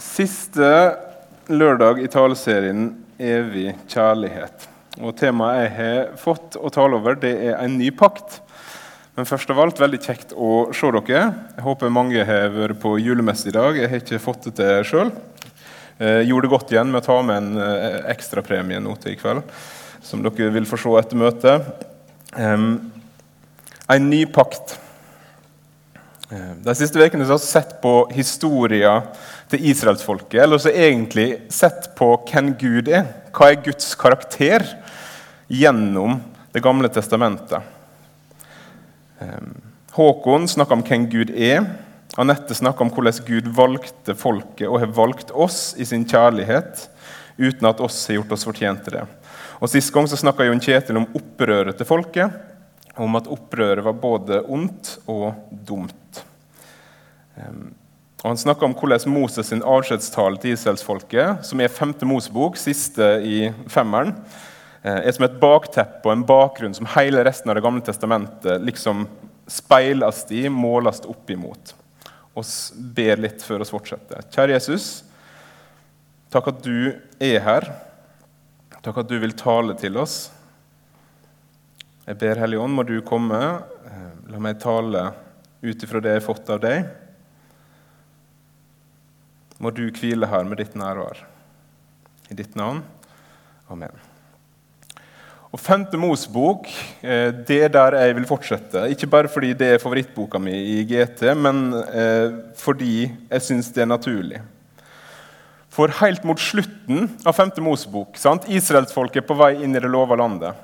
Siste lørdag i taleserien 'Evig kjærlighet'. Og Temaet jeg har fått å tale over, det er en ny pakt. Men først av alt, veldig kjekt å se dere. Jeg håper mange har vært på julemesse i dag. Jeg har ikke fått det til sjøl. Eh, gjorde det godt igjen med å ta med en eh, ekstrapremie nå til i kveld, som dere vil få se etter møtet. En ny pakt. Eh, de siste ukene har vi sett på historien til israelsfolket. Eller så egentlig sett på hvem Gud er. Hva er Guds karakter gjennom Det gamle testamentet? Eh, Håkon snakker om hvem Gud er. Anette snakker om hvordan Gud valgte folket og har valgt oss i sin kjærlighet uten at oss har gjort oss fortjent til det. Og Sist gang så snakka Jon Kjetil om opprøret til folket om at opprøret var både ondt og dumt. Og Han snakker om hvordan Moses' sin avskjedstale til israelsfolket, som er femte Mosebok, siste i femmeren, eh, er som et bakteppe og en bakgrunn som hele resten av Det gamle testamentet liksom speiles i, måles opp imot. Og ber litt før vi fortsetter. Kjære Jesus, takk at du er her. Takk at du vil tale til oss. Jeg ber Hellige Ånd, må du komme. Eh, la meg tale ut ifra det jeg har fått av deg. Må du hvile her med ditt nærvær. I ditt navn. Amen. Og Femte Mos-bok det er der jeg vil fortsette. Ikke bare fordi det er favorittboka mi i GT, men eh, fordi jeg syns det er naturlig. For helt mot slutten av Femte Mosebok Israelsfolket er på vei inn i det lova landet.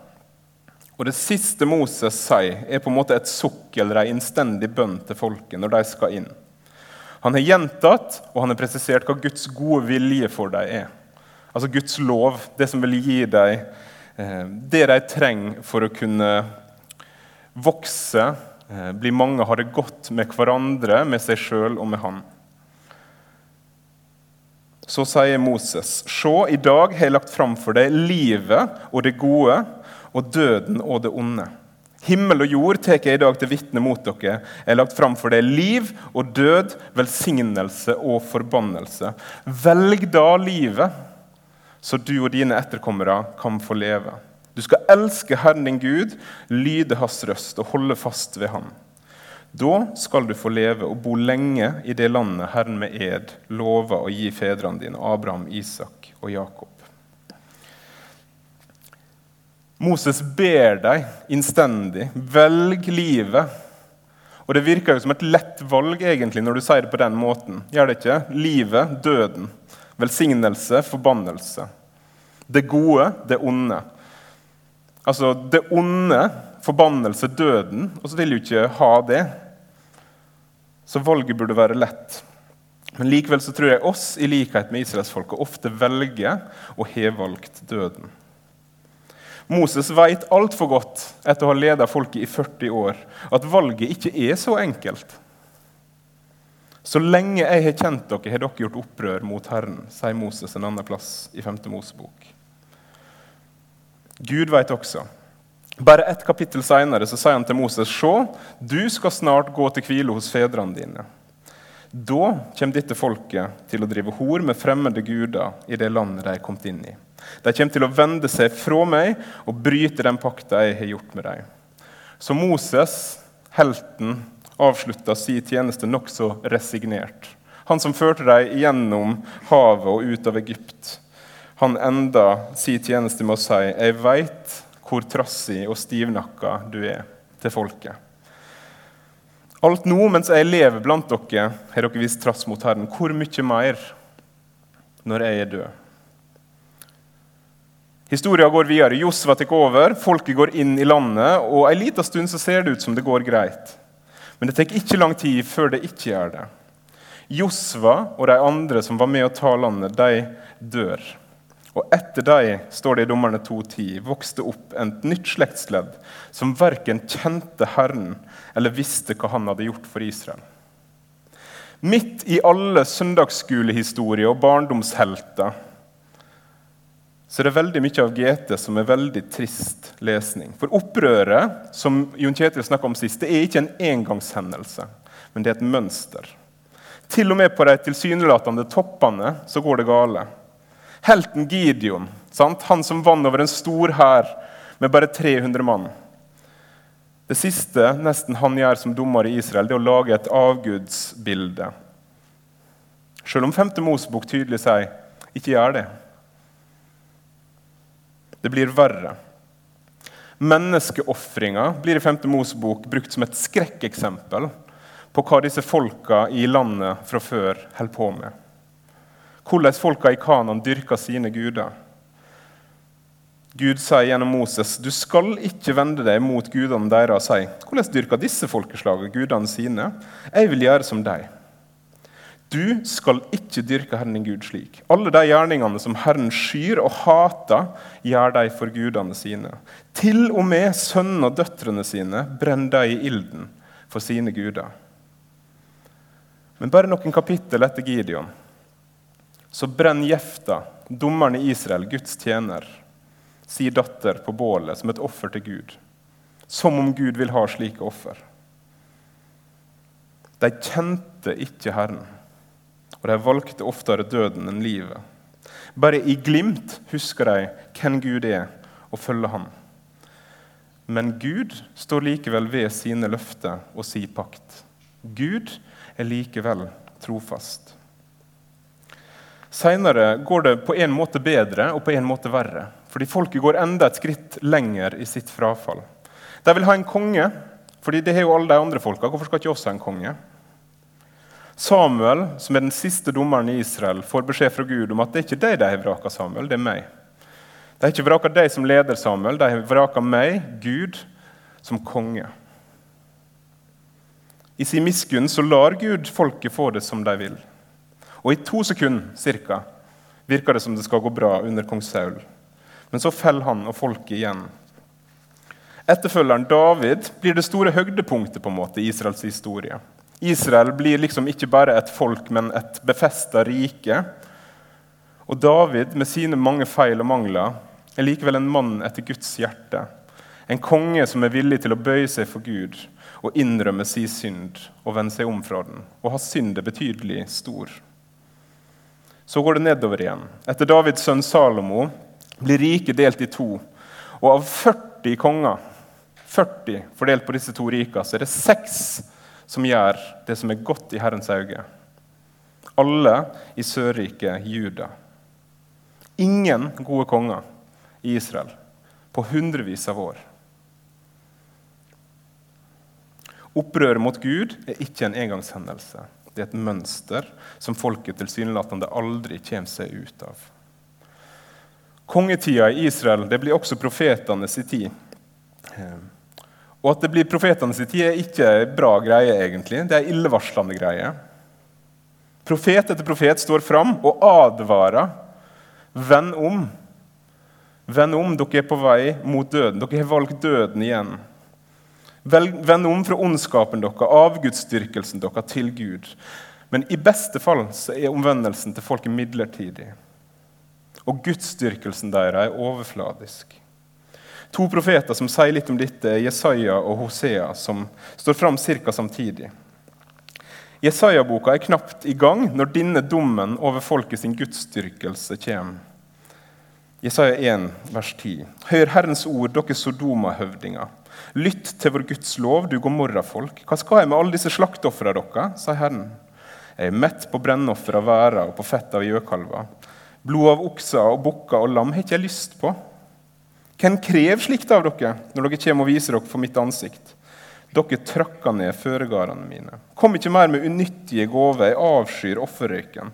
Og Det siste Moses sier, er på en måte et sukk eller en innstendig bønn til folket når de skal inn. Han har gjentatt og han har presisert hva Guds gode vilje for dem er. Altså Guds lov, det som vil gi dem eh, det de trenger for å kunne vokse, eh, bli mange, ha det godt med hverandre, med seg sjøl og med Han. Så sier Moses.: Se, i dag har jeg lagt fram for deg livet og det gode og døden og det onde. Himmel og jord tar jeg i dag til vitne mot dere. Jeg har lagt fram for deg liv og død, velsignelse og forbannelse. Velg da livet, så du og dine etterkommere kan få leve. Du skal elske Herren din Gud, lyde Hans røst og holde fast ved ham. Da skal du få leve og bo lenge i det landet Herren med ed lover å gi fedrene dine, Abraham, Isak og Jakob. Moses ber deg innstendig velg livet. Og Det virker jo som et lett valg egentlig når du sier det på den måten. Gjør det ikke? Livet, døden. Velsignelse, forbannelse. Det gode, det onde. Altså det onde, forbannelse, døden. Og så vil du ikke ha det. Så valget burde være lett. Men likevel så tror jeg oss, i likhet med israelsfolket, ofte velger og har valgt døden. Moses vet altfor godt etter å ha ledet folket i 40 år, at valget ikke er så enkelt. Så lenge jeg har kjent dere, har dere gjort opprør mot Herren, sier Moses en annen plass i 5. Mosebok. Gud vet også. Bare ett kapittel senere så sier han til Moses.: Se, du skal snart gå til hvile hos fedrene dine. Da kommer dette folket til å drive hor med fremmede guder i det landet de er kommet inn i. De kommer til å vende seg fra meg og bryte den pakta jeg har gjort med dem. Så Moses, helten, avslutta sin tjeneste nokså resignert. Han som førte dem gjennom havet og ut av Egypt. Han enda sin tjeneste med å si, 'Jeg veit hvor trassig og stivnakka du er til folket.' Alt nå mens jeg lever blant dere, har dere vist trass mot Herren. Hvor mye mer når jeg er død? Historia går videre. Josva tar over, folket går inn i landet, og en liten stund så ser det ut som det går greit. Men det tar ikke lang tid før det ikke gjør det. Josva og de andre som var med å ta landet, de dør. Og etter dem, står det i Dommerne 2.10, vokste opp et nytt slektsledd som verken kjente Herren eller visste hva han hadde gjort for Israel. Midt i alle søndagsskolehistorier og barndomshelter så det er veldig mye av GT som er veldig trist lesning. For opprøret som Jon Kjetil snakka om sist, det er ikke en engangshendelse, men det er et mønster. Til og med på de tilsynelatende toppene så går det gale. Helten Gideon, sant? han som vant over en stor hær med bare 300 mann. Det siste nesten han gjør som dommer i Israel, det er å lage et avgudsbilde. Selv om 5. Mosebok tydelig sier ikke gjør det. Det blir verre. Menneskeofringa blir i 5. Mosebok brukt som et skrekkeksempel på hva disse folka i landet fra før holder på med. Hvordan folka i Kanan dyrker sine guder. Gud sier gjennom Moses du skal ikke vende deg mot gudene deres og si hvordan dyrker disse folkeslagene gudene sine? Jeg vil gjøre som dem. Du skal ikke dyrke Herren din Gud slik. Alle de gjerningene som Herren skyr og hater, gjør de for gudene sine. Til og med sønnene og døtrene sine brenner de i ilden for sine guder. Men bare noen kapittel etter Gideon så brenner Jefta, dommeren i Israel, Guds tjener, sin datter på bålet som et offer til Gud. Som om Gud vil ha slike offer. De kjente ikke Herren og de valgte oftere døden enn livet. Bare i glimt husker de hvem Gud er, og følger ham. Men Gud står likevel ved sine løfter og sin pakt. Gud er likevel trofast. Seinere går det på en måte bedre og på en måte verre. Fordi folket går enda et skritt lenger i sitt frafall. De vil ha en konge, fordi det har jo alle de andre folka. Hvorfor skal ikke oss ha en konge? Samuel, som er den siste dommeren i Israel, får beskjed fra Gud om at det er ikke deg de har vraka Samuel, det er meg. De har ikke vraka deg som leder Samuel, de har vraka meg, Gud, som konge. I sin miskunn så lar Gud folket få det som de vil. Og i to sekunder cirka, virker det som det skal gå bra under kong Saul. Men så faller han og folket igjen. Etterfølgeren David blir det store høydepunktet på en måte i Israels historie. Israel blir liksom ikke bare et folk, men et befesta rike. Og David, med sine mange feil og mangler, er likevel en mann etter Guds hjerte. En konge som er villig til å bøye seg for Gud og innrømme sin synd og vende seg om fra den. Og har synd er betydelig stor. Så går det nedover igjen. Etter Davids sønn Salomo blir riket delt i to. Og av 40 konger, 40 fordelt på disse to rikene, så er det seks som gjør det som er godt i Herrens øyne. Alle i Sørriket Juda. Ingen gode konger i Israel på hundrevis av år. Opprøret mot Gud er ikke en engangshendelse. Det er et mønster som folket tilsynelatende aldri kommer seg ut av. Kongetida i Israel det blir også profetenes tid. Og at det blir profetenes tid, er ikke bra greie, egentlig. Det er illevarslende greie. Profet etter profet står fram og advarer. Vend om. Vend om, dere er på vei mot døden. Dere har valgt døden igjen. Vend om fra ondskapen deres, avgudsdyrkelsen deres, til Gud. Men i beste fall så er omvendelsen til folket midlertidig. Og gudsdyrkelsen deres er overfladisk. To profeter som sier litt om dette, Jesaja og Hosea, som står fram ca. samtidig. Jesaja-boka er knapt i gang når denne dommen over folket sin gudsdyrkelse kommer. Jesaja 1, vers 10. Hør Herrens ord, dere Sodoma-høvdinger. Lytt til vår Guds lov, du Gomorra-folk. Hva skal jeg med alle disse slaktofrene dere? sier Herren. Jeg er mett på brennoffer av væra og på fett av gjøkalver. Blod av okser og bukker og lam har ikke jeg lyst på. Hvem krever slikt av dere når dere kommer og viser dere for mitt ansikt? Dere trakka ned føregardene mine. Kom ikke mer med unyttige gaver. Jeg avskyr offerrøyken.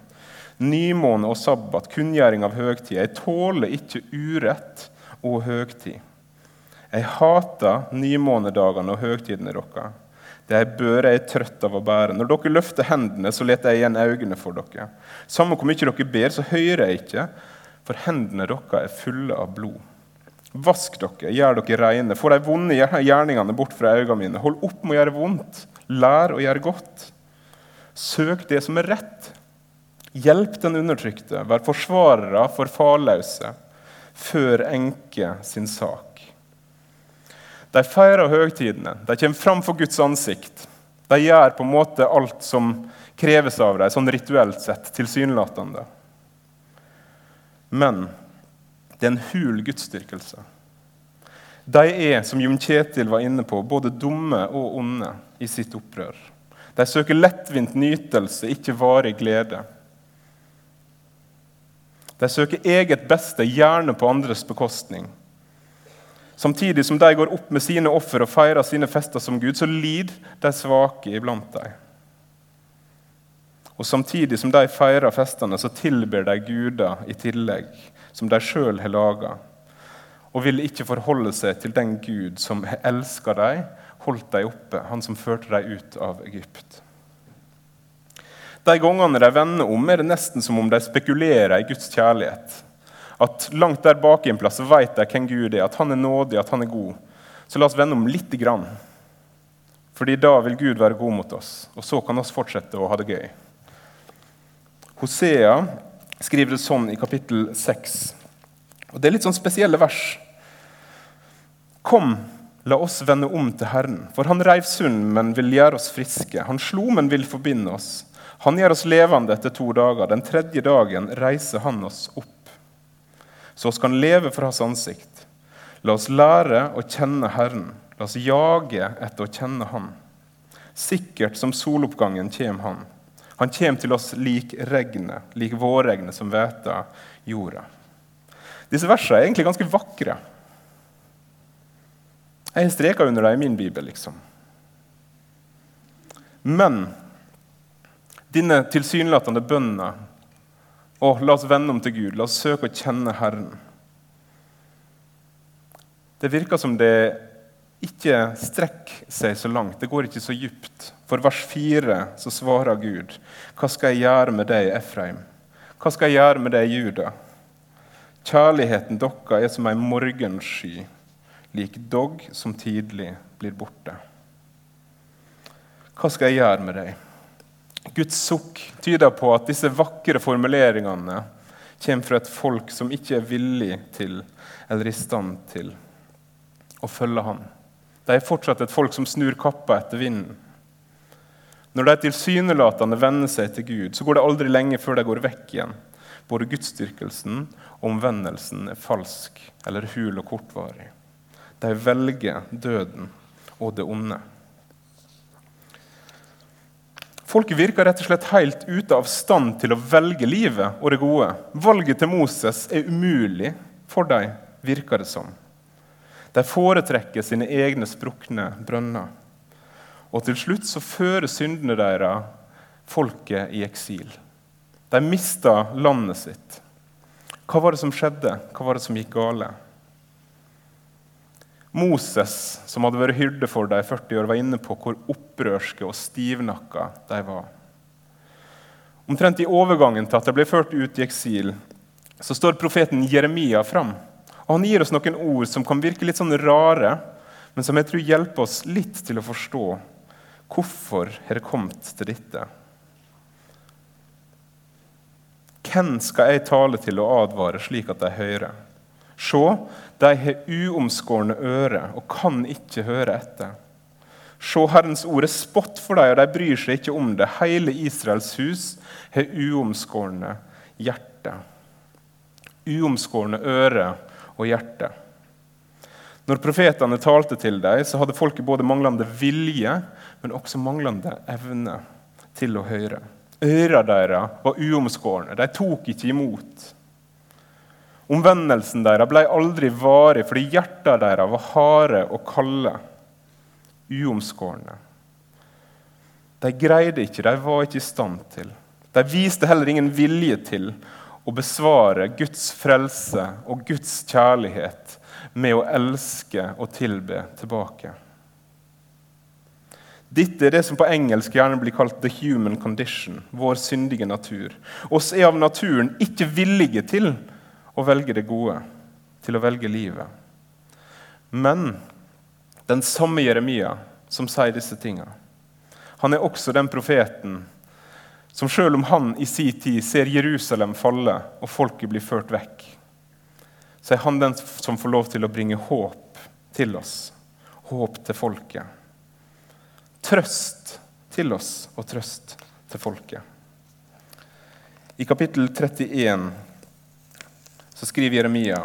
Nymåne og sabbat, kunngjøring av høgtid. Jeg tåler ikke urett og høgtid. Jeg hater nymånedagene og høgtidene deres. Det er bør jeg er trøtt av å bære. Når dere løfter hendene, så leter jeg igjen øynene for dere. Samme hvor mye dere ber, så hører jeg ikke, for hendene deres er fulle av blod. Vask dere, gjør dere reine, få de vonde gjerningene bort fra øynene mine. Hold opp med å gjøre vondt, lær å gjøre godt. Søk det som er rett. Hjelp den undertrykte, vær forsvarere for farløse. Før enke sin sak. De feirer høgtidene, de kommer fram for Guds ansikt. De gjør på en måte alt som kreves av dem, sånn rituelt sett, tilsynelatende. Men det er en hul gudsdyrkelse. De er, som Jon Kjetil var inne på, både dumme og onde i sitt opprør. De søker lettvint nytelse, ikke varig glede. De søker eget beste, gjerne på andres bekostning. Samtidig som de går opp med sine offer og feirer sine fester som Gud, så lider de svake iblant dem. Og Samtidig som de feirer festene, så tilber de guder i tillegg, som de sjøl har laga, og vil ikke forholde seg til den Gud som elsker dem, holdt dem oppe, han som førte dem ut av Egypt. De gangene de vender om, er det nesten som om de spekulerer i Guds kjærlighet. At langt der bak i en plass vet de hvem Gud er, at han er nådig, at han er god. Så la oss vende om lite grann. Fordi da vil Gud være god mot oss, og så kan vi fortsette å ha det gøy. Hosea skriver det sånn i kapittel 6. Og Det er litt sånn spesielle vers. Kom, la oss vende om til Herren, for han reiv sund, men vil gjøre oss friske. Han slo, men vil forbinde oss. Han gjør oss levende etter to dager. Den tredje dagen reiser han oss opp. Så oss kan leve for hans ansikt. La oss lære å kjenne Herren. La oss jage etter å kjenne Han. Sikkert som soloppgangen kommer Han. Han kommer til oss lik regnet, lik vårregnet som hveter jorda. Disse versene er egentlig ganske vakre. Jeg har streka under dem i min bibel, liksom. Men dine tilsynelatende bønna Og la oss vende om til Gud. La oss søke å kjenne Herren. Det virker som det ikke strekker seg så langt. Det går ikke så djupt. For vers 4 så svarer Gud. Hva skal jeg gjøre med deg, Efraim? Hva skal jeg gjøre med deg, Juda? Kjærligheten deres er som ei morgensky, lik dogg som tidlig blir borte. Hva skal jeg gjøre med deg? Guds sukk tyder på at disse vakre formuleringene kommer fra et folk som ikke er villig til eller i stand til å følge ham. De er fortsatt et folk som snur kappa etter vinden. Når de tilsynelatende vender seg til Gud, så går det aldri lenge før de går vekk igjen. Både gudsdyrkelsen og omvendelsen er falsk eller hul og kortvarig. De velger døden og det onde. Folket virker rett og slett helt ute av stand til å velge livet og det gode. Valget til Moses er umulig for dem, virker det som. De foretrekker sine egne sprukne brønner. Og til slutt så fører syndene deres folket i eksil. De mista landet sitt. Hva var det som skjedde? Hva var det som gikk gale? Moses, som hadde vært hyrde for dem i 40 år, var inne på hvor opprørske og stivnakka de var. Omtrent i overgangen til at de ble ført ut i eksil, så står profeten Jeremia fram. Og han gir oss noen ord som kan virke litt sånn rare, men som jeg tror hjelper oss litt til å forstå hvorfor har det kommet til dette. Hvem skal jeg tale til og advare slik at de hører? Se, de har uomskårne ører og kan ikke høre etter. Se, Herrens ord er spott for dem, og de bryr seg ikke om det. Hele Israels hus har uomskårne hjerte. Uomskårne ører og hjerte. Når profetene talte til dem, så hadde folket både manglende vilje, men også manglende evne til å høre. Ørene deres var uomskårne. De tok ikke imot. Omvendelsen deres ble aldri varig fordi hjertene deres var harde og kalde, uomskårne. De greide ikke, de var ikke i stand til. De viste heller ingen vilje til å besvare Guds frelse og Guds kjærlighet med å elske og tilbe tilbake. Dette er det som på engelsk gjerne blir kalt 'the human condition', vår syndige natur. Oss er av naturen ikke villige til å velge det gode, til å velge livet. Men den samme Jeremia som sier disse tinga, han er også den profeten som selv om han i sin tid ser Jerusalem falle og folket bli ført vekk, så er han den som får lov til å bringe håp til oss. Håp til folket. Trøst til oss og trøst til folket. I kapittel 31 så skriver Jeremia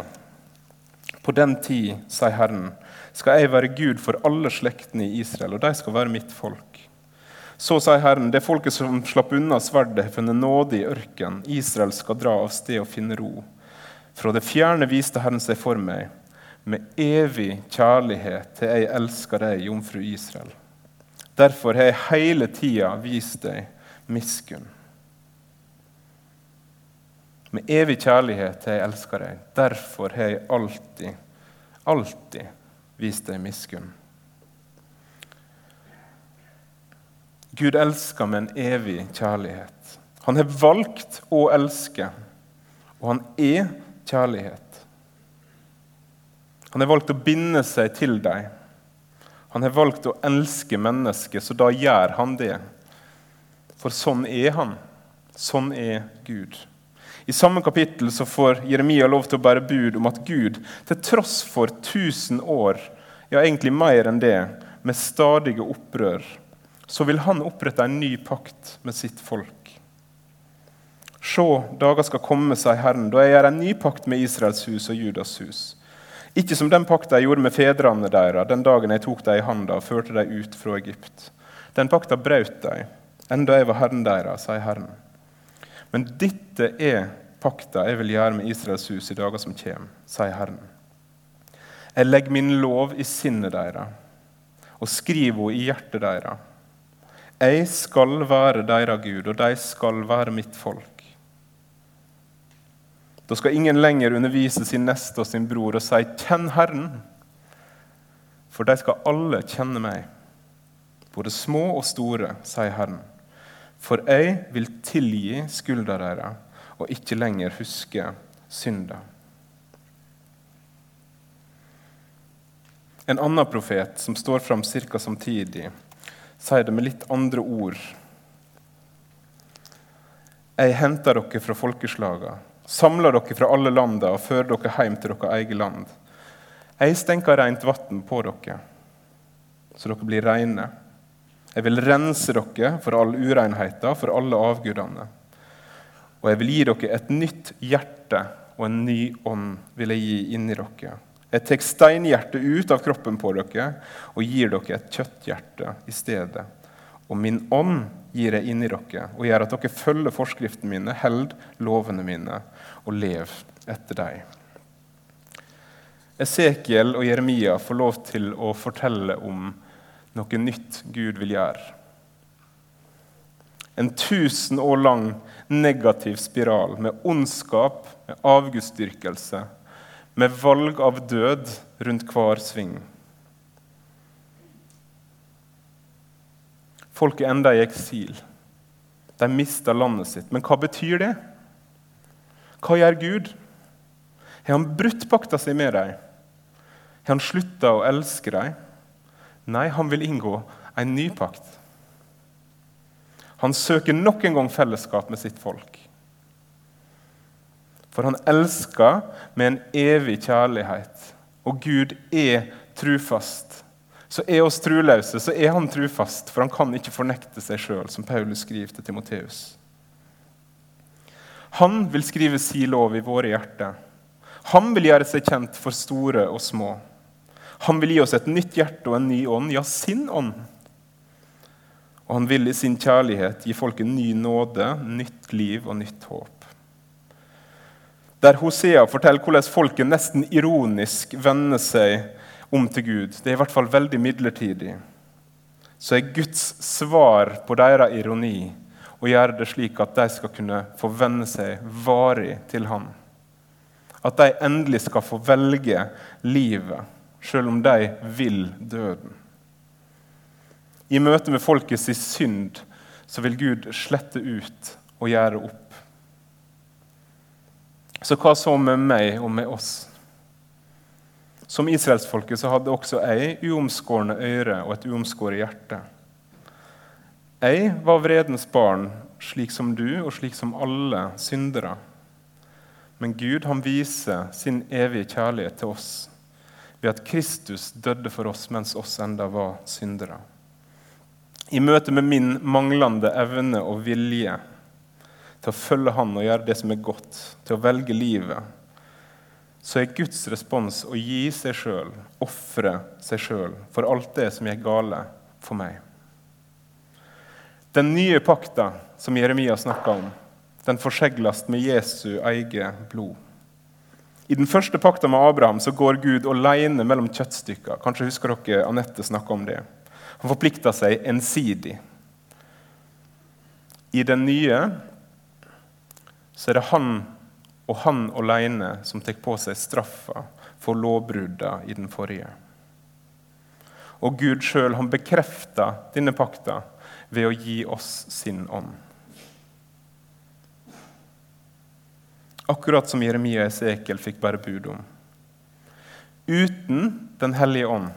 på den tid, sier Herren, skal jeg være Gud for alle slektene i Israel, og de skal være mitt folk. Så sier Herren, det folket som slapp unna sverdet, har funnet nåde i ørken. Israel skal dra av sted og finne ro. Fra det fjerne viste Herren seg for meg. Med evig kjærlighet til jeg elsker deg, jomfru Israel. Derfor har jeg hele tida vist deg miskunn. Med evig kjærlighet til jeg elsker deg. Derfor har jeg alltid, alltid vist deg miskunn. Gud elsker med en evig kjærlighet. Han har valgt å elske, og han er kjærlighet. Han har valgt å binde seg til deg. Han har valgt å elske mennesket, så da gjør han det. For sånn er han. Sånn er Gud. I samme kapittel så får Jeremia lov til å bære bud om at Gud, til tross for 1000 år, ja egentlig mer enn det, med stadige opprør, så vil han opprette en ny pakt med sitt folk. Se, dager skal komme, sier Herren, da jeg gjør en ny pakt med Israels hus og Judas hus. Ikke som den pakta jeg gjorde med fedrene deres den dagen jeg tok dem i handa og førte dem ut fra Egypt. Den pakta brøt de, enda jeg var Herren deres, sier Herren. Men dette er pakta jeg vil gjøre med Israels hus i dager som kommer, sier Herren. Jeg legger min lov i sinnet deres og skriver henne i hjertet deres. Jeg skal være deres Gud, og de skal være mitt folk. Da skal ingen lenger undervise sin neste og sin bror og si 'Kjenn Herren', for de skal alle kjenne meg, både små og store, sier Herren. For jeg vil tilgi skulda deres og ikke lenger huske synda. En annen profet som står fram ca. samtidig, sier det med litt andre ord. Jeg henter dere fra folkeslagene, samler dere fra alle landene og fører dere hjem til deres eget land. Jeg stenker rent vann på dere, så dere blir rene. Jeg vil rense dere for all urenheten, for alle avgudene. Og jeg vil gi dere et nytt hjerte, og en ny ånd vil jeg gi inni dere. Jeg tar steinhjertet ut av kroppen på dere og gir dere et kjøtthjerte i stedet. Og min ånd gir jeg inn i dere og gjør at dere følger forskriftene mine, held lovene mine og lev etter dem. Esekiel og Jeremia får lov til å fortelle om noe nytt Gud vil gjøre. En tusen år lang negativ spiral med ondskap, med avgudsdyrkelse med valg av død rundt hver sving. Folk er enda i eksil. De mister landet sitt. Men hva betyr det? Hva gjør Gud? Har han brutt pakta si med dem? Har han slutta å elske dem? Nei, han vil inngå en ny pakt. Han søker nok en gang fellesskap med sitt folk. For han elsker med en evig kjærlighet. Og Gud er trufast. Så er oss truløse, så er han trufast, for han kan ikke fornekte seg sjøl, som Paulus skriver til Timoteus. Han vil skrive si lov i våre hjerter. Han vil gjøre seg kjent for store og små. Han vil gi oss et nytt hjerte og en ny ånd, ja, sin ånd. Og han vil i sin kjærlighet gi folk en ny nåde, nytt liv og nytt håp der Hosea forteller hvordan folket nesten ironisk vender seg om til Gud. Det er i hvert fall veldig midlertidig. Så er Guds svar på deres ironi å gjøre det slik at de skal kunne få vende seg varig til ham. At de endelig skal få velge livet, selv om de vil døden. I møte med folkets synd så vil Gud slette ut og gjøre opp. Så hva så med meg og med oss? Som israelsfolket så hadde også jeg uomskårne øyre og et uomskåret hjerte. Jeg var vredens barn, slik som du og slik som alle syndere. Men Gud han viser sin evige kjærlighet til oss ved at Kristus døde for oss mens oss enda var syndere. I møte med min manglende evne og vilje til å følge Han og gjøre det som er godt, til å velge livet, så er Guds respons å gi seg sjøl, ofre seg sjøl for alt det som gikk gale for meg. Den nye pakta som Jeremia snakka om, den forsegles med Jesu eget blod. I den første pakta med Abraham så går Gud alene mellom kjøttstykker. Kanskje husker dere Anette snakka om det. Han forplikta seg ensidig. I den nye så er det han og han alene som tar på seg straffa for lovbrudda i den forrige. Og Gud sjøl bekrefter denne pakta ved å gi oss sin ånd. Akkurat som Jeremia og fikk bare bud om. Uten Den hellige ånd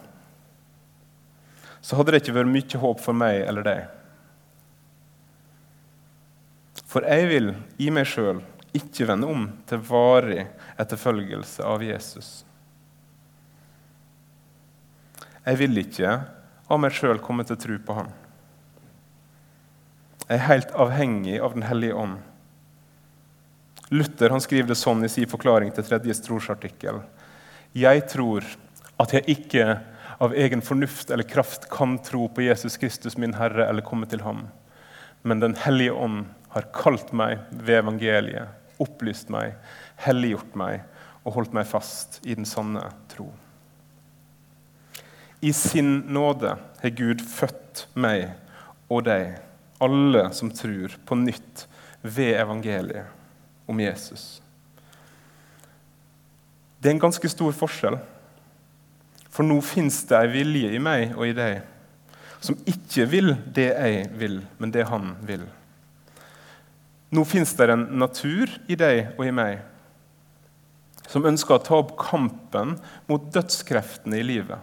så hadde det ikke vært mye håp for meg eller deg. For jeg vil i meg sjøl ikke vende om til varig etterfølgelse av Jesus. Jeg vil ikke av meg sjøl komme til tro på Han. Jeg er helt avhengig av Den hellige ånd. Luther han skriver det sånn i sin forklaring til tredje trosartikkel. Jeg tror at jeg ikke av egen fornuft eller kraft kan tro på Jesus Kristus, min Herre, eller komme til ham. Men Den hellige ånd har kalt meg ved evangeliet, opplyst meg, helliggjort meg og holdt meg fast i den sanne tro. I sin nåde har Gud født meg og deg, alle som tror, på nytt ved evangeliet om Jesus. Det er en ganske stor forskjell. For nå fins det ei vilje i meg og i deg som ikke vil det jeg vil, men det han vil. Nå fins det en natur i deg og i meg som ønsker å ta opp kampen mot dødskreftene i livet.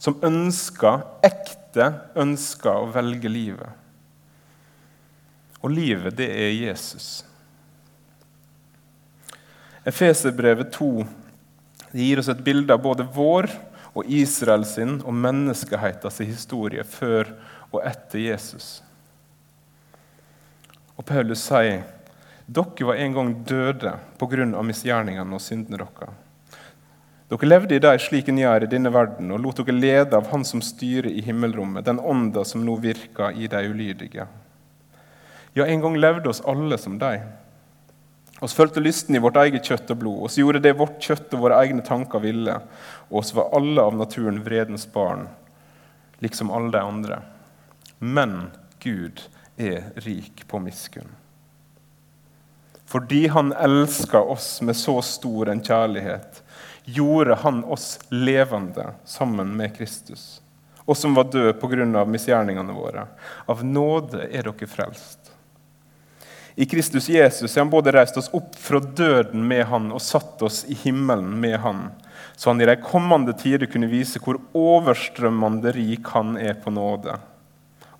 Som ønsker, ekte ønsker å velge livet. Og livet, det er Jesus. Efeserbrevet 2 gir oss et bilde av både vår og Israel sin og menneskehetens historie før og etter Jesus. Og Paulus sier dere var en gang døde pga. misgjerningene og syndene deres. Dere levde i dem slik en gjør i denne verden, og lot dere lede av Han som styrer i himmelrommet, den ånda som nå virker i de ulydige. Ja, en gang levde oss alle som dem. Oss fulgte lysten i vårt eget kjøtt og blod. Oss gjorde det vårt kjøtt og våre egne tanker ville. Og oss var alle av naturen vredens barn, liksom alle de andre. Men Gud er rik på miskunn. Fordi Han elska oss med så stor en kjærlighet, gjorde Han oss levende sammen med Kristus. og som var død pga. misgjerningene våre. Av nåde er dere frelst. I Kristus Jesus er han både reist oss opp fra døden med han og satt oss i himmelen med han, så han i de kommende tider kunne vise hvor overstrømmende rik han er på nåde,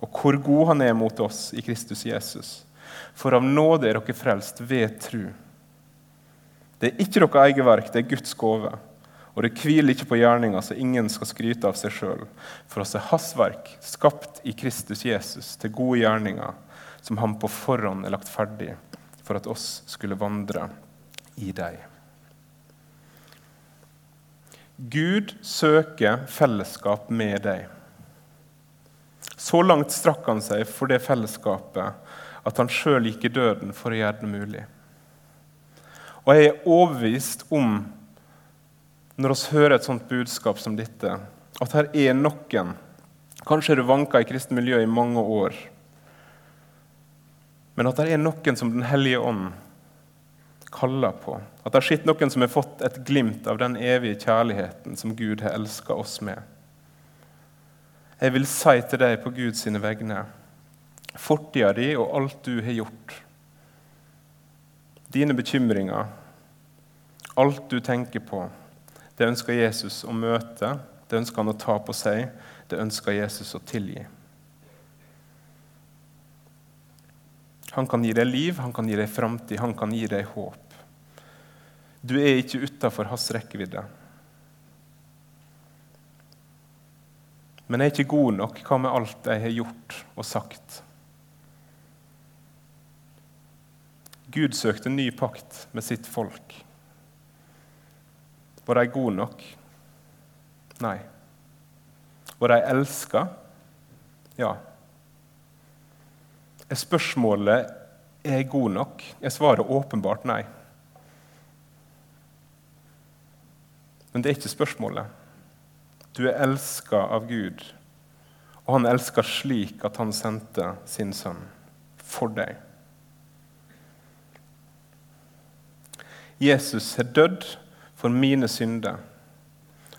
og hvor god han er mot oss i Kristus Jesus. For av nåde er dere frelst ved tru. Det er ikke deres eget verk, det er Guds gave. Og det hviler ikke på gjerninga, så ingen skal skryte av seg sjøl. For oss er Hans verk, skapt i Kristus Jesus, til gode gjerninger som han på forhånd er lagt ferdig for at oss skulle vandre i deg. Gud søker fellesskap med deg. Så langt strakk han seg for det fellesskapet at han sjøl gikk i døden for å gjøre det mulig. Og jeg er overbevist om, når vi hører et sånt budskap som dette, at her er noen Kanskje du vanka i kristent miljø i mange år men at det er noen som Den hellige ånd kaller på. At det er noen som har fått et glimt av den evige kjærligheten som Gud har elska oss med. Jeg vil si til deg på Guds vegne fortida di og alt du har gjort, dine bekymringer, alt du tenker på, det ønsker Jesus å møte, det ønsker han å ta på seg, det ønsker Jesus å tilgi. Han kan gi deg liv, han kan gi deg framtid, han kan gi deg håp. Du er ikke utafor hans rekkevidde. Men jeg er ikke god nok. Hva med alt jeg har gjort og sagt? Gud søkte en ny pakt med sitt folk. Var de gode nok? Nei. Var de elska? Ja. Er spørsmålet er jeg god nok? Er svaret åpenbart nei. Men det er ikke spørsmålet. Du er elska av Gud, og han elsker slik at han sendte sin sønn for deg. Jesus har dødd for mine synder.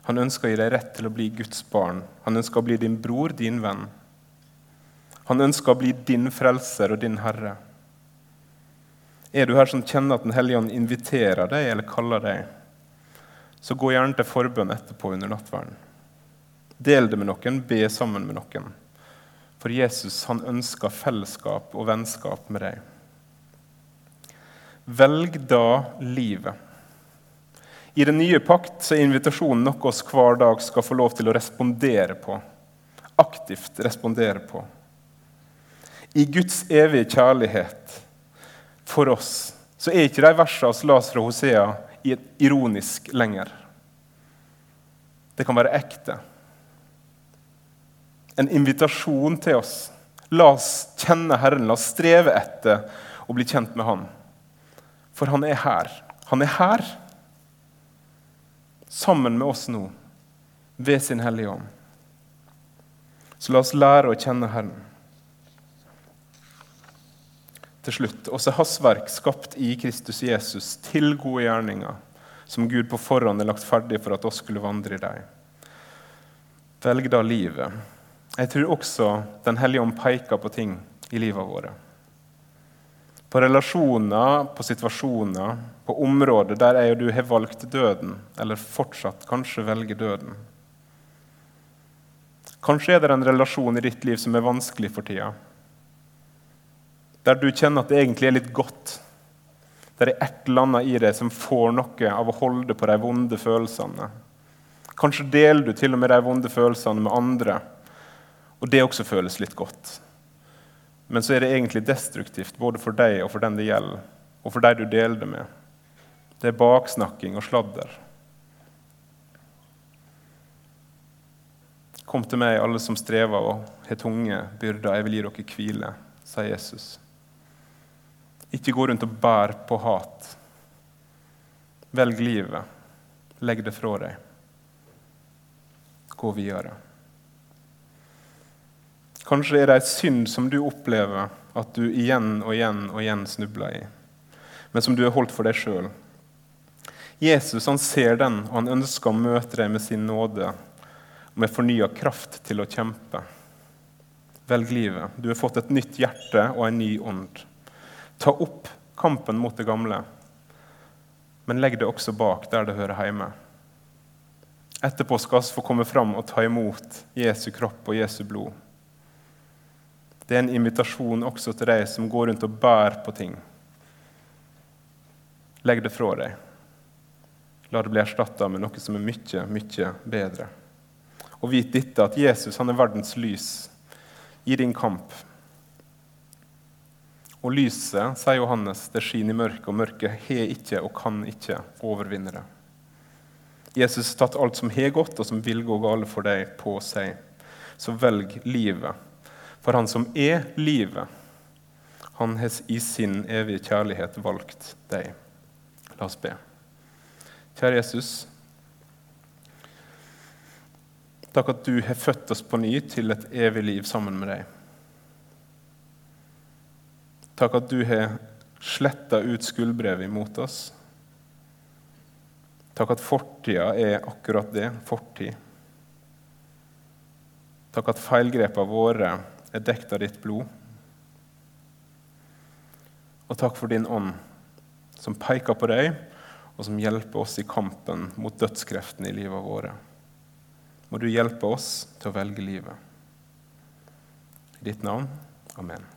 Han ønsker å gi deg rett til å bli Guds barn. Han ønsker å bli din bror, din venn. Han ønsker å bli din frelser og din herre. Er du her som kjenner at Den hellige ånd inviterer deg eller kaller deg, så gå gjerne til forbønn etterpå under nattverden. Del det med noen, be sammen med noen. For Jesus han ønsker fellesskap og vennskap med deg. Velg da livet. I den nye pakt så er invitasjonen noe oss hver dag skal få lov til å respondere på. Aktivt respondere på. I Guds evige kjærlighet for oss så er ikke de versene hos las fra Hosea, ironisk lenger. Det kan være ekte. En invitasjon til oss. La oss kjenne Herren, la oss streve etter å bli kjent med Han. For han er her. Han er her sammen med oss nå ved sin Hellige Ånd. Så la oss lære å kjenne Herren. Til slutt, også hans verk skapt i Kristus Jesus til gode gjerninger, som Gud på forhånd er lagt ferdig for at oss skulle vandre i dem. Velg da livet. Jeg tror også Den hellige ånd peker på ting i livet våre på relasjoner, på situasjoner, på områder der jeg og du har valgt døden, eller fortsatt kanskje velger døden. Kanskje er det en relasjon i ditt liv som er vanskelig for tida. Der du kjenner at det egentlig er litt godt. Der det er et eller annet i deg som får noe av å holde på de vonde følelsene. Kanskje deler du til og med de vonde følelsene med andre, og det også føles litt godt. Men så er det egentlig destruktivt både for deg og for den det gjelder, og for deg du deler det med. Det er baksnakking og sladder. Kom til meg, alle som strever og har tunge byrder. Jeg vil gi dere hvile, sier Jesus. Ikke gå rundt og bær på hat. Velg livet. Legg det fra deg. Gå videre. Kanskje er det ei synd som du opplever at du igjen og igjen og igjen snubler i, men som du har holdt for deg sjøl. Jesus han ser den, og han ønsker å møte deg med sin nåde og med fornya kraft til å kjempe. Velg livet. Du har fått et nytt hjerte og en ny ånd. Ta opp kampen mot det gamle, men legg det også bak der det hører hjemme. Etterpå skal vi få komme fram og ta imot Jesu kropp og Jesu blod. Det er en invitasjon også til deg som går rundt og bærer på ting. Legg det fra deg. La det bli erstatta med noe som er mye, mye bedre. Og vit dette, at Jesus han er verdens lys i din kamp. Og lyset, sier Johannes, det skinner i mørket, og mørket har ikke og kan ikke overvinne det. Jesus har tatt alt som har gått, og som vil gå galt for deg, på seg. Så velg livet for han som er livet, han har i sin evige kjærlighet valgt deg. La oss be. Kjære Jesus. Takk at du har født oss på ny til et evig liv sammen med deg. Takk at du har sletta ut skuldbrevet imot oss. Takk at fortida er akkurat det fortid. Takk at feilgrepene våre er dekt av ditt blod. Og takk for din ånd, som peker på deg, og som hjelper oss i kampen mot dødskreftene i livet våre. Må du hjelpe oss til å velge livet. I ditt navn. Amen.